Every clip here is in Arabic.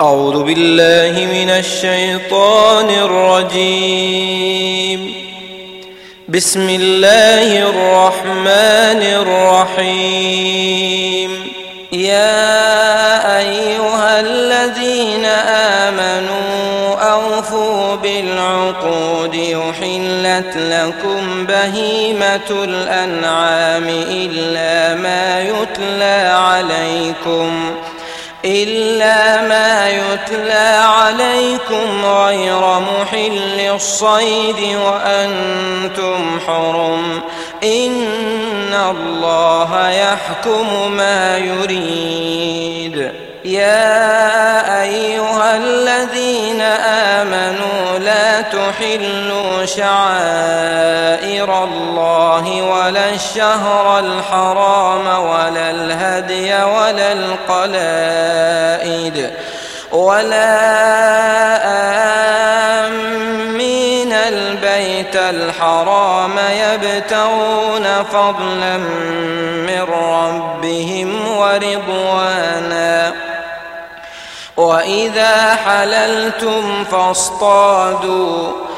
أعوذ بالله من الشيطان الرجيم. بسم الله الرحمن الرحيم. يا أيها الذين آمنوا أوفوا بالعقود يحلت لكم بهيمة الأنعام إلا ما يتلى عليكم. إلا ما يتلى عليكم غير محل الصيد وأنتم حرم. إن الله يحكم ما يريد. يا أيها الذين آمنوا لا تحلوا شعائر الله ولا الشهر الحرام ولا الهدي ولا القلائد ولا آمين البيت الحرام يبتغون فضلا من ربهم ورضوانا. وإذا حللتم فاصطادوا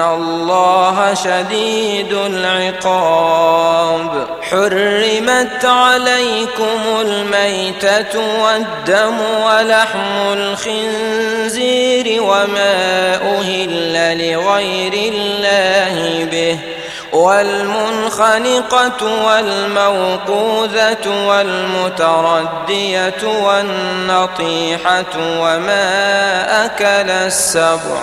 الله شديد العقاب حرمت عليكم الميتة والدم ولحم الخنزير وما أهل لغير الله به والمنخنقة والموقوذة والمتردية والنطيحة وما أكل السبع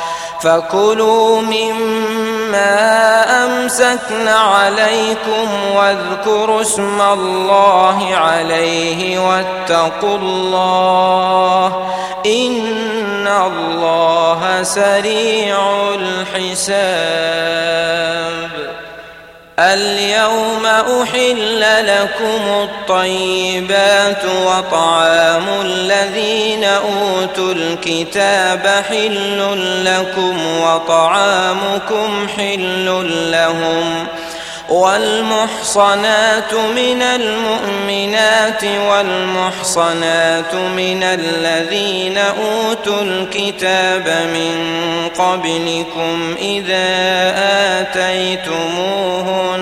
فكلوا مما أمسكن عليكم واذكروا اسم الله عليه واتقوا الله إن الله سريع الحساب. اليوم أحل لكم الطيبات وطعام الذين أوتوا الكتاب حل لكم وطعامكم حل لهم والمحصنات من المؤمنات والمحصنات من الذين أوتوا الكتاب من قبلكم إذا آتيتموهن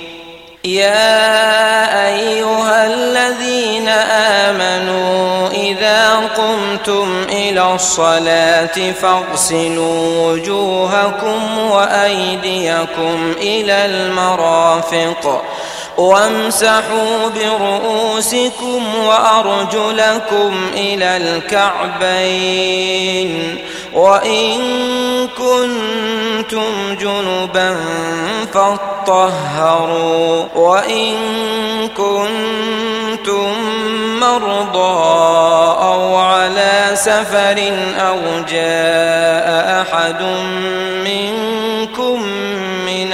يا أيها الذين آمنوا إذا قمتم إلى الصلاة فاغسلوا وجوهكم وأيديكم إلى المرافق وامسحوا برؤوسكم وأرجلكم إلى الكعبين وإن كنتم جنبا فاطهروا وإن كنتم مرضى أو على سفر أو جاء أحد منكم من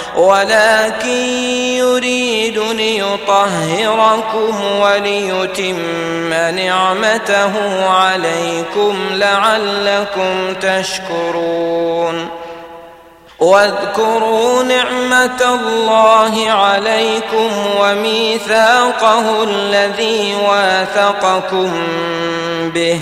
ولكن يريد ليطهركم وليتم نعمته عليكم لعلكم تشكرون. واذكروا نعمة الله عليكم وميثاقه الذي واثقكم به.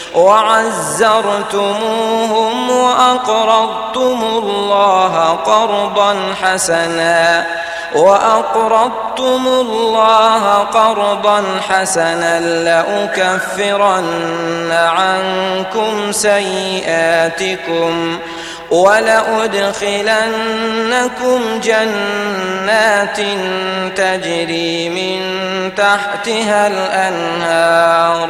وعزرتموهم وأقرضتم الله قرضا حسنا وأقرضتم الله قرضا حسنا لأكفرن عنكم سيئاتكم ولأدخلنكم جنات تجري من تحتها الأنهار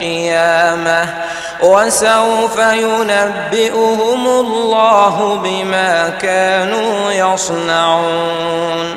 القيامة وسوف ينبئهم الله بما كانوا يصنعون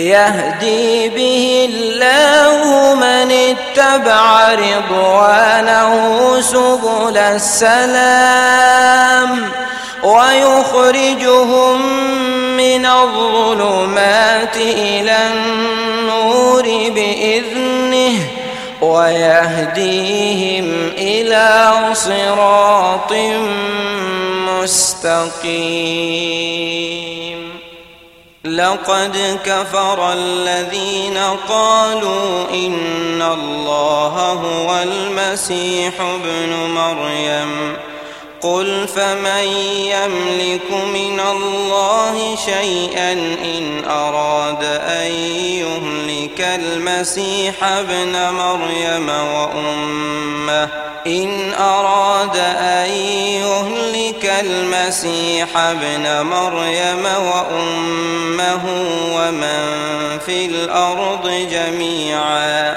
يهدي به الله من اتبع رضوانه سبل السلام ويخرجهم من الظلمات إلى النور بإذنه ويهديهم إلى صراط مستقيم لقد كفر الذين قالوا إن الله هو المسيح ابن مريم. قل فمن يملك من الله شيئا إن أراد أن يهلك المسيح ابن مريم وأمه إن أراد أن يهلك المسيح ابن مريم وأمه ومن في الأرض جميعا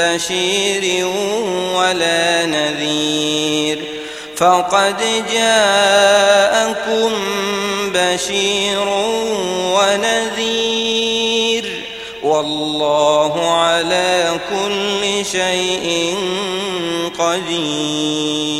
بشير ولا نذير فقد جاءكم بشير ونذير والله على كل شيء قدير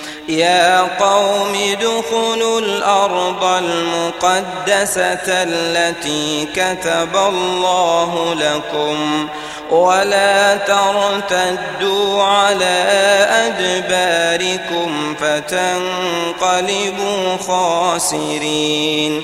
يا قوم ادخلوا الأرض المقدسة التي كتب الله لكم ولا ترتدوا على أدباركم فتنقلبوا خاسرين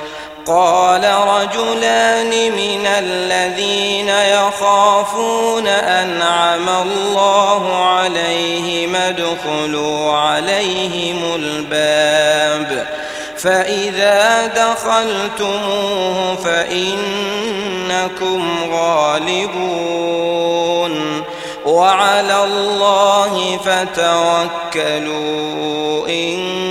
قال رجلان من الذين يخافون أنعم الله عليهم ادخلوا عليهم الباب فإذا دخلتموه فإنكم غالبون وعلى الله فتوكلوا إن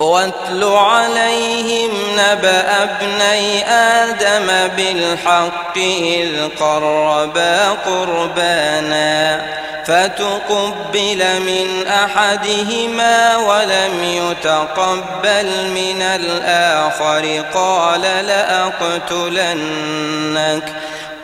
واتل عليهم نبأ ابني آدم بالحق إذ قربا قربانا فتقبل من أحدهما ولم يتقبل من الآخر قال لأقتلنك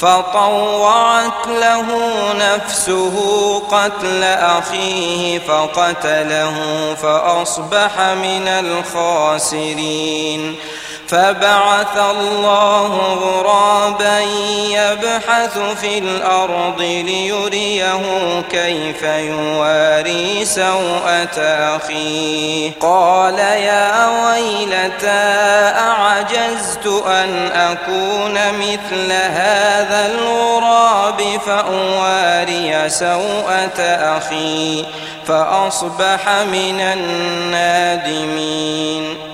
فطوعت له نفسه قتل أخيه فقتله فأصبح من الخاسرين. فبعث الله غرابا يبحث في الأرض ليريه كيف يواري سوءة أخيه. قال يا ويلتى أعجزت أن أكون مثل هذا الغراب فأواري سوءة أخي فأصبح من النادمين.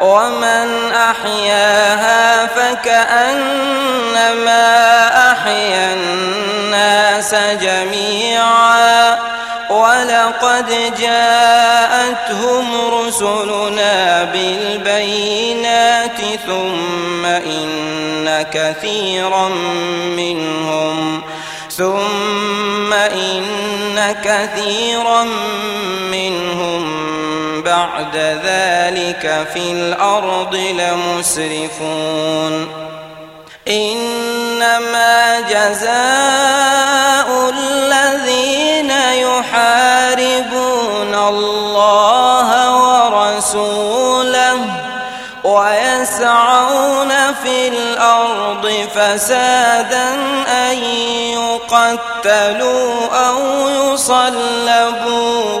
ومن أحياها فكأنما أحيا الناس جميعا ولقد جاءتهم رسلنا بالبينات ثم إن كثيرا منهم ثم إن كثيرا منهم بعد ذلك في الأرض لمسرفون. إنما جزاء الذين يحاربون الله ورسوله ويسعون في الأرض فسادا أن يقتلوا أو يصلبوا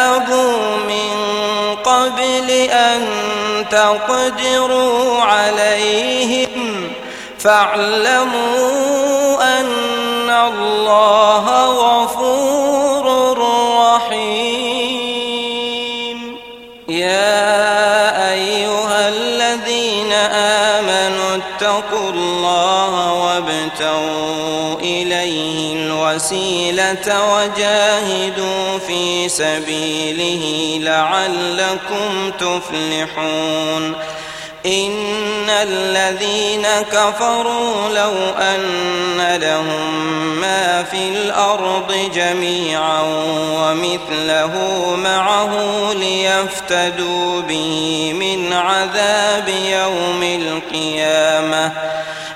قبل أن تقدروا عليهم فاعلموا أن الله غفور وابتغوا إليه الوسيلة وجاهدوا في سبيله لعلكم تفلحون. إن الذين كفروا لو أن لهم ما في الأرض جميعا ومثله معه ليفتدوا به من عذاب يوم القيامة.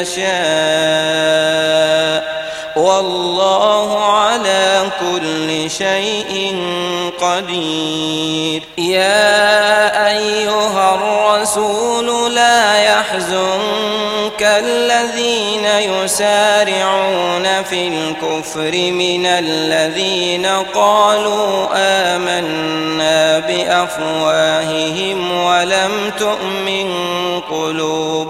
يشاء. والله على كل شيء قدير. يا أيها الرسول لا يحزنك الذين يسارعون في الكفر من الذين قالوا آمنا بأفواههم ولم تؤمن قلوبهم.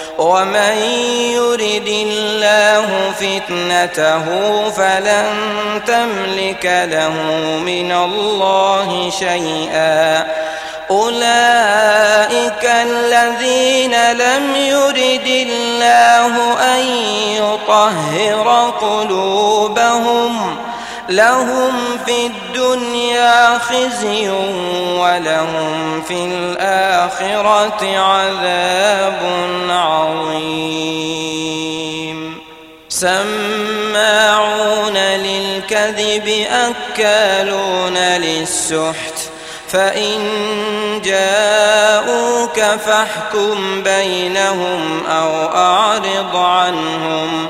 ومن يرد الله فتنته فلن تملك له من الله شيئا أولئك الذين لم يرد الله أن يطهر قلوبهم لهم في الدنيا خزي ولهم في الآخرة عذاب عظيم. سماعون للكذب أكالون للسحت. فإن جاءوك فاحكم بينهم أو أعرض عنهم.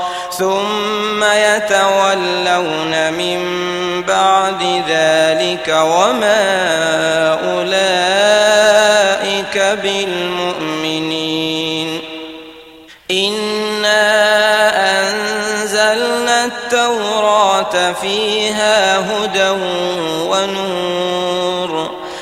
ثم يتولون من بعد ذلك وما أولئك بالمؤمنين. إنا أنزلنا التوراة فيها هدى ونور.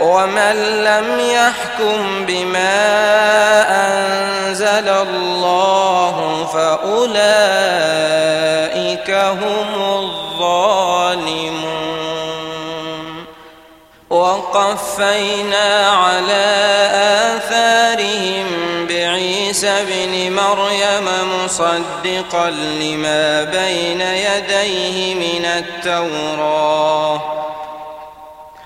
ومن لم يحكم بما أنزل الله فأولئك هم الظالمون. وقفينا على آثارهم بعيسى بن مريم مصدقا لما بين يديه من التوراه.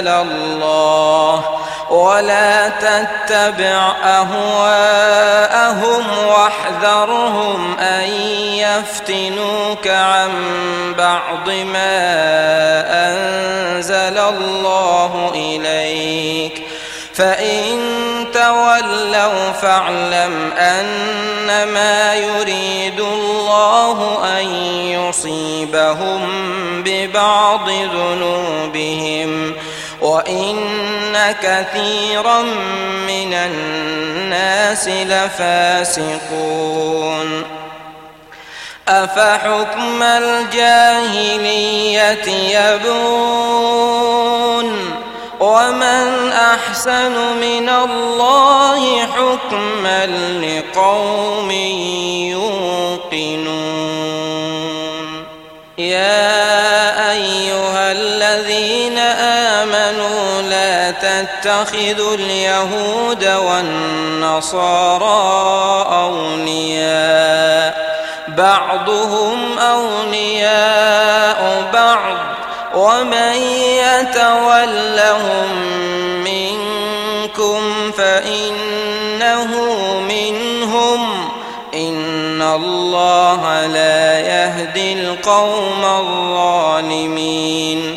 أنزل الله ولا تتبع أهواءهم واحذرهم أن يفتنوك عن بعض ما أنزل الله إليك فإن تولوا فاعلم أنما يريد الله أن يصيبهم ببعض ذنوبهم وإن كثيرا من الناس لفاسقون أفحكم الجاهلية يبغون ومن أحسن من الله حكما لقوم يوقنون يا تتخذوا اليهود والنصارى أولياء. بعضهم أولياء بعض. ومن يتولهم منكم فإنه منهم. إن الله لا يهدي القوم الظالمين.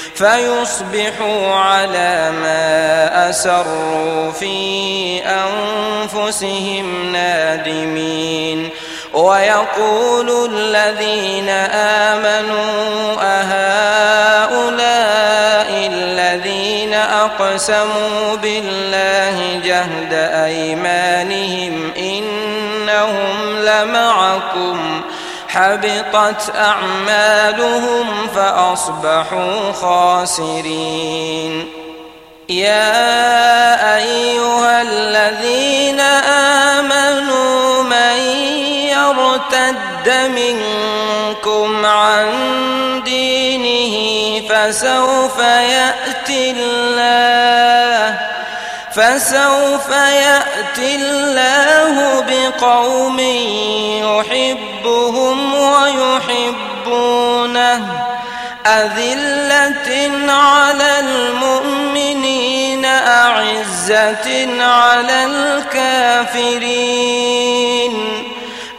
فيصبحوا على ما أسروا في أنفسهم نادمين. ويقول الذين آمنوا أهؤلاء الذين أقسموا بالله جهد أيمانهم إنهم لمعكم. حبطت أعمالهم فأصبحوا خاسرين. يا أيها الذين آمنوا من يرتد منكم عن دينه فسوف فسوف يأتي الله بقوم يحبهم ويحبونه. أذلة على المؤمنين أعزة على الكافرين.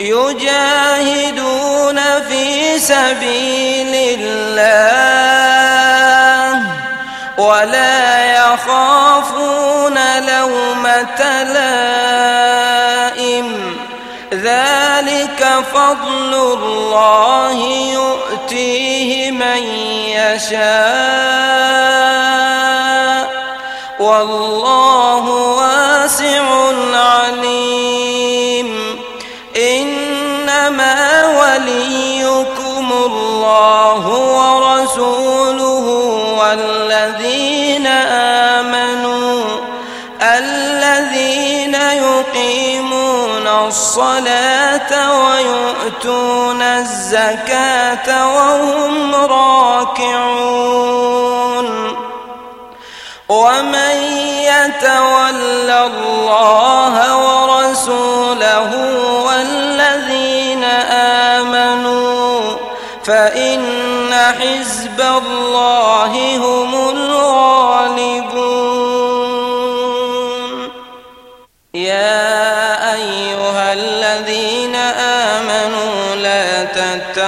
يجاهدون في سبيل الله ولا يخافون فضل الله يؤتيه من يشاء والله واسع عليم. إنما وليكم الله ورسوله والذين آمنوا الذين يقيمون الصلاة ويؤتون الزكاة وهم راكعون. ومن يتول الله ورسوله والذين آمنوا فإن حزب الله هم الغالبون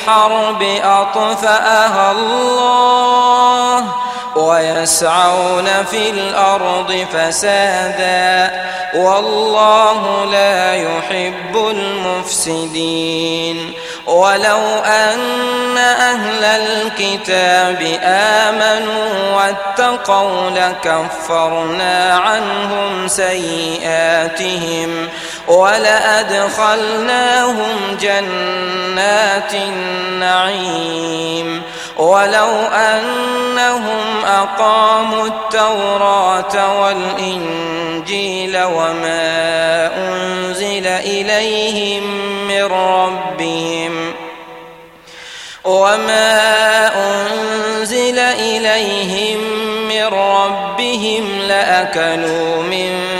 للحرب أطفأها الله ويسعون في الأرض فسادا والله لا يحب المفسدين ولو أن أهل الكتاب آمنوا واتقوا لكفرنا عنهم سيئاتهم ولأدخلناهم جنات النعيم. ولو أنهم أقاموا التوراة والإنجيل وما أنزل إليهم من ربهم وما أنزل إليهم من ربهم لأكلوا من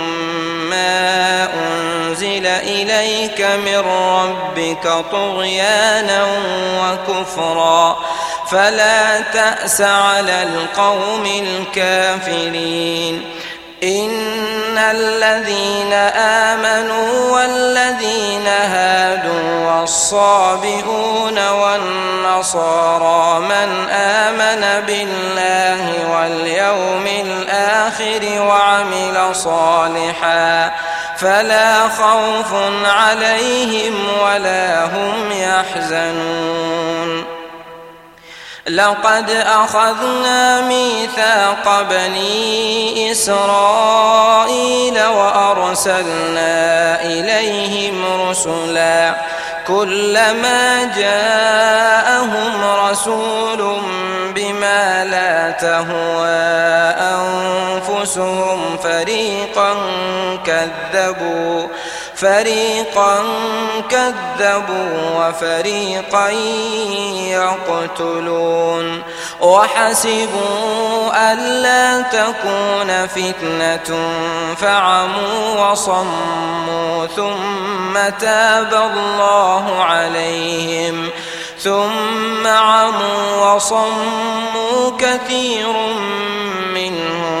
أنزل إليك من ربك طغيانا وكفرا. فلا تأس على القوم الكافرين. إن الذين آمنوا والذين هادوا والصابئون والنصارى من آمن بالله واليوم الآخر وعمل صالحا فلا خوف عليهم ولا هم يحزنون. لقد أخذنا ميثاق بني إسرائيل وأرسلنا إليهم رسلا. كلما جاءهم رسول بما لا تهوى أنفسهم فريقا كذبوا فريقا كذبوا وفريقا يقتلون. وحسبوا ألا تكون فتنة فعموا وصموا ثم تاب الله عليهم. ثم عموا وصموا كثير منهم.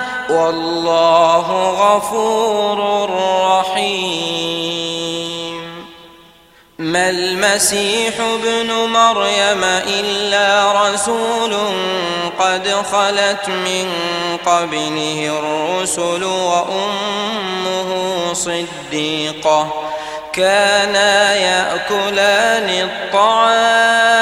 والله غفور رحيم. ما المسيح ابن مريم إلا رسول قد خلت من قبله الرسل وأمه صديقة. كانا يأكلان الطعام.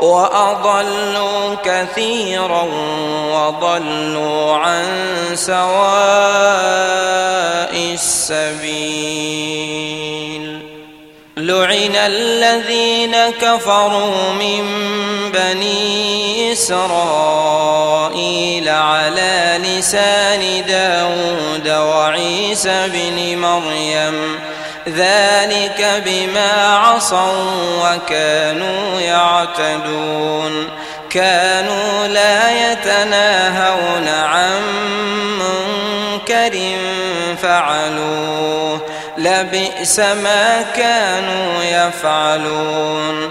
وأضلوا كثيرا وضلوا عن سواء السبيل. لعن الذين كفروا من بني إسرائيل على لسان داود وعيسى بن مريم ذلك بما عصوا وكانوا يعتدون. كانوا لا يتناهون عن منكر فعلوه. لبئس ما كانوا يفعلون.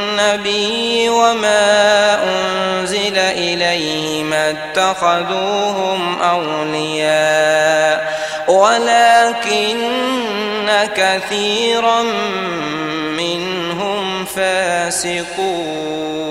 وما أنزل إليه ما اتخذوهم أولياء ولكن كثيرا منهم فاسقون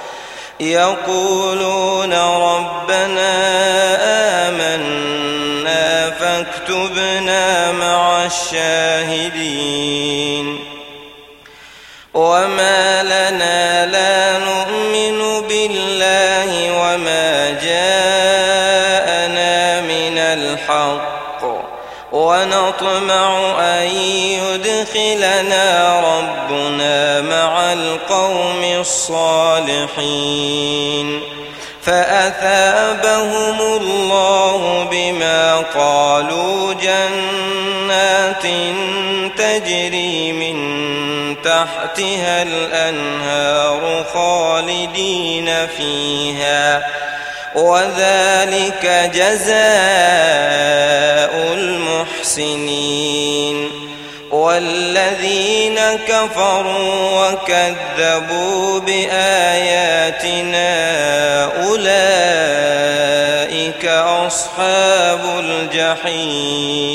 يقولون ربنا آمنا فاكتبنا مع الشاهدين وما لنا لا ونطمع أن يدخلنا ربنا مع القوم الصالحين. فأثابهم الله بما قالوا جنات تجري من تحتها الأنهار خالدين فيها. وذلك جزاء المحسنين والذين كفروا وكذبوا بآياتنا أولئك أصحاب الجحيم.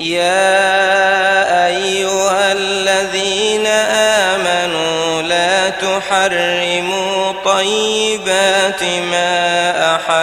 يا أيها الذين آمنوا لا تحرموا طيبات ما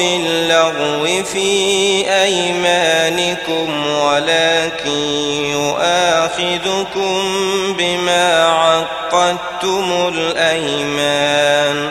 باللغو في أيمانكم ولكن يؤاخذكم بما عقدتم الأيمان.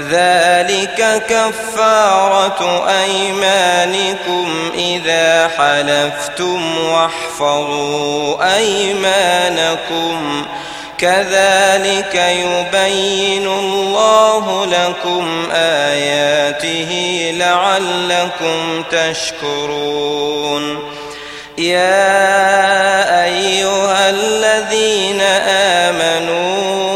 ذلك كفارة أيمانكم إذا حلفتم واحفظوا أيمانكم. كذلك يبين الله لكم آياته لعلكم تشكرون. يا أيها الذين آمنوا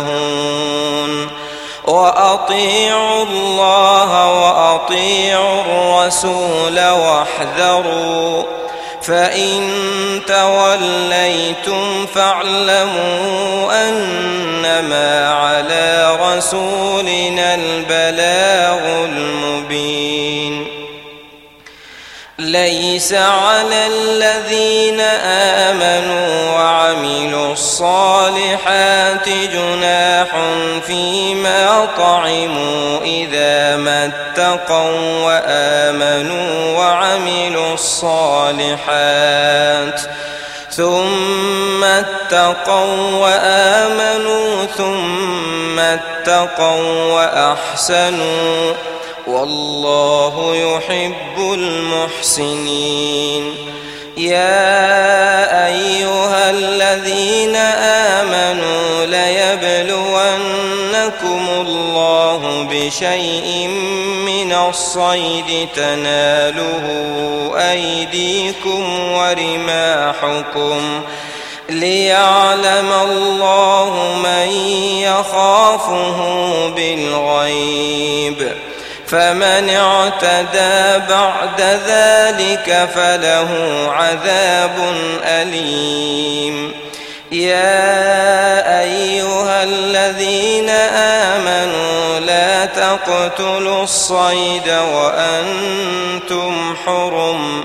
منتهون وأطيعوا الله وأطيعوا الرسول واحذروا. فإن توليتم فاعلموا أنما على رسولنا البلاغ المبين. ليس على الذين آمنوا وعملوا الصالحات جناح فيما طعموا إذا ما اتقوا وآمنوا وعملوا الصالحات ثم اتقوا وآمنوا ثم اتقوا وأحسنوا والله يحب المحسنين يا أيها الذين آمنوا ليبلونكم الله بشيء من الصيد تناله أيديكم ورماحكم ليعلم الله من يخافه بالغيب فمن اعتدى بعد ذلك فله عذاب أليم. يا أيها الذين آمنوا لا تقتلوا الصيد وأنتم حرم.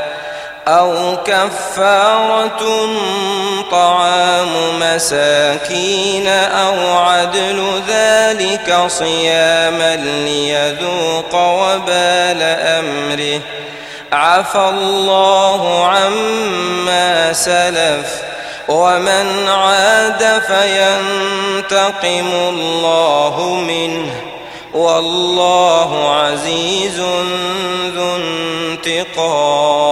أو كفارة طعام مساكين أو عدل ذلك صياما ليذوق وبال أمره. عفى الله عما سلف. ومن عاد فينتقم الله منه. والله عزيز ذو انتقام.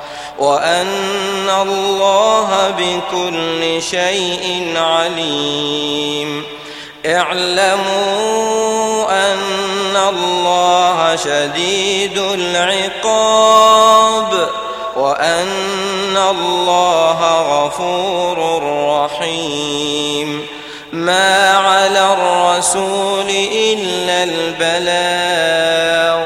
وأن الله بكل شيء عليم. اعلموا أن الله شديد العقاب وأن الله غفور رحيم. ما على الرسول إلا البلاغ.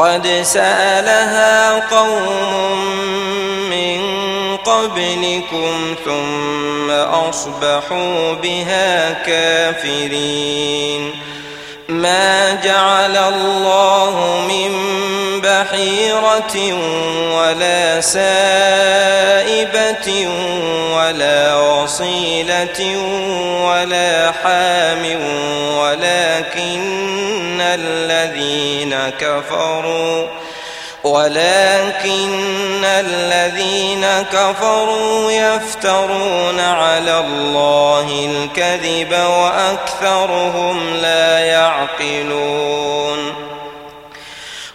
قد سألها قوم من قبلكم ثم أصبحوا بها كافرين. ما جعل الله من بحيرة ولا سائبة ولا وصيلة ولا حام ولكن الذين كفروا ولكن الذين كفروا يفترون على الله الكذب وأكثرهم لا يعقلون.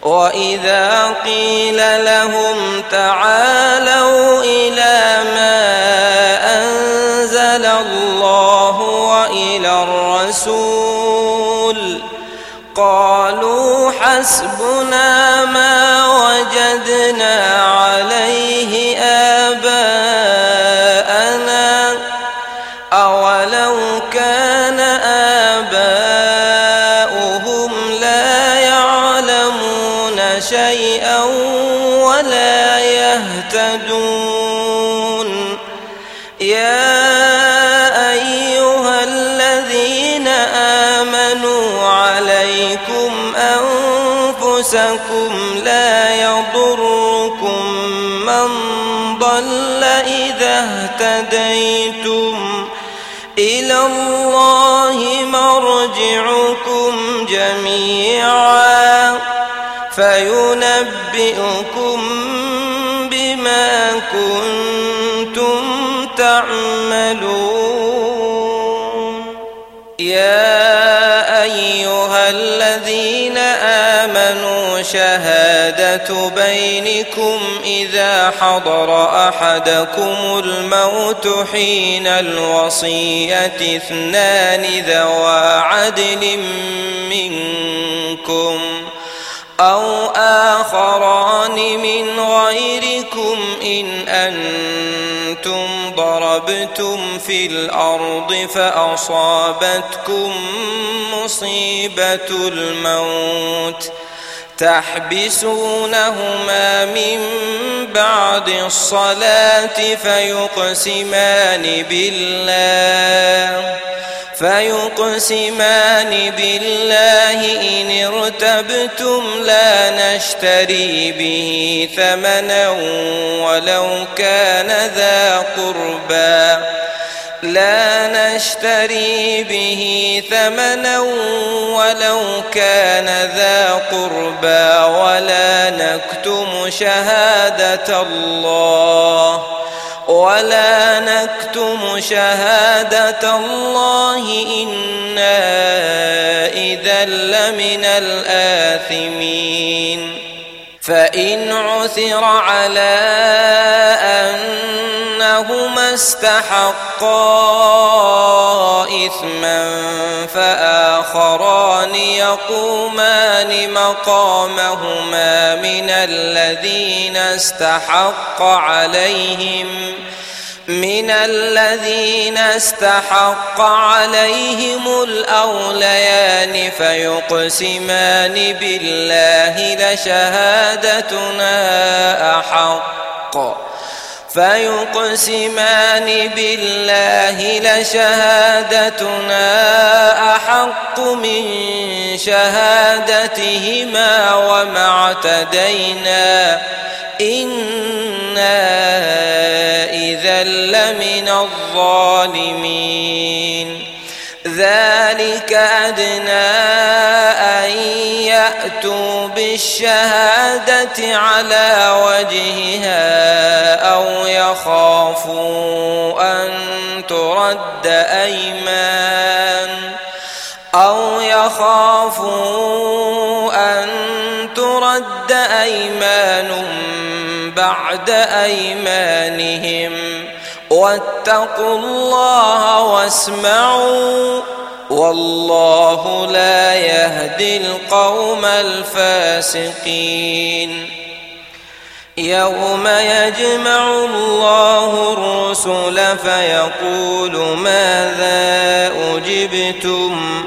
وإذا قيل لهم تعالوا إلى ما أنزل الله وإلى الرسول قالوا حسبنا ما فينبئكم بما كنتم تعملون. يا أيها الذين آمنوا شهادة بينكم إذا حضر أحدكم الموت حين الوصية اثنان ذوى عدل منكم أو آخران من غيركم إن أنتم ضربتم في الأرض فأصابتكم مصيبة الموت تحبسونهما من بعد الصلاة فيقسمان بالله فيقسمان بالله إن ارتبتم لا نشتري به ثمنا ولو كان ذا قربى. لا نشتري به ثمنا ولو كان ذا قربى ولا نكتم شهادة الله ولا نكتم شهادة الله إنا إذا لمن الآثمين فإن عثر على أنهما استحقا إثما فآخران يقومان مقامهما من الذين استحق عليهم من الذين استحق عليهم الأوليان فيقسمان بالله لشهادتنا أحق فيقسمان بالله لشهادتنا أحق من شهادتهما وما اعتدينا إنا إذا لمن الظالمين. ذلك أدنى أن يأتوا بالشهادة على وجهها. يخافوا أن ترد أيمان أو يخافوا أن ترد أيمان بعد أيمانهم واتقوا الله واسمعوا والله لا يهدي القوم الفاسقين يوم يجمع الله الرسل فيقول ماذا أجبتم؟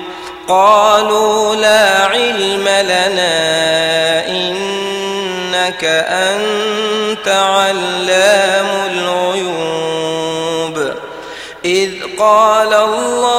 قالوا لا علم لنا إنك أنت علام الغيوب. إذ قال الله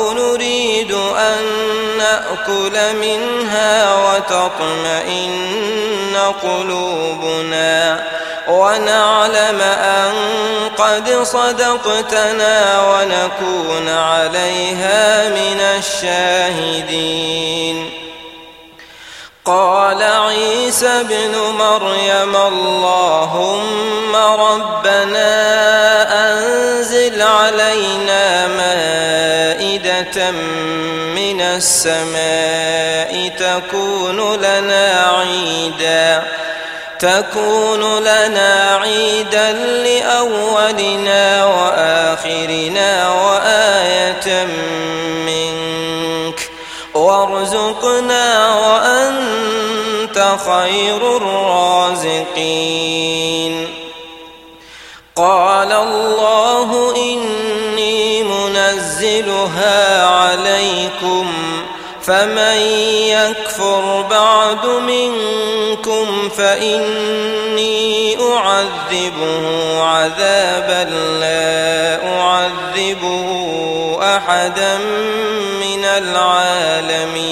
نأكل منها وتطمئن قلوبنا ونعلم أن قد صدقتنا ونكون عليها من الشاهدين. قال عيسى ابن مريم اللهم ربنا أنزل علينا من السماء تكون لنا عيدا تكون لنا عيدا لأولنا وآخرنا وآية منك وارزقنا وأنت خير الرازقين. قال فمن يكفر بعد منكم فإني أعذبه عذابا لا أعذبه أحدا من العالمين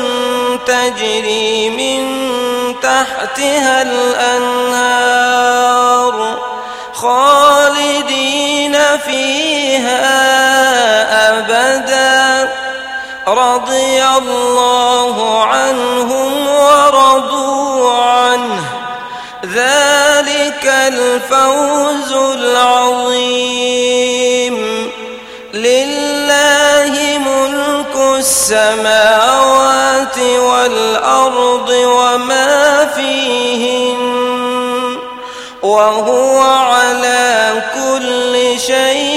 تجري من تحتها الأنهار خالدين فيها أبدا. رضي الله عنهم ورضوا عنه. ذلك الفوز العظيم. لله ملك السماوات وما فيهن وهو على كل شيء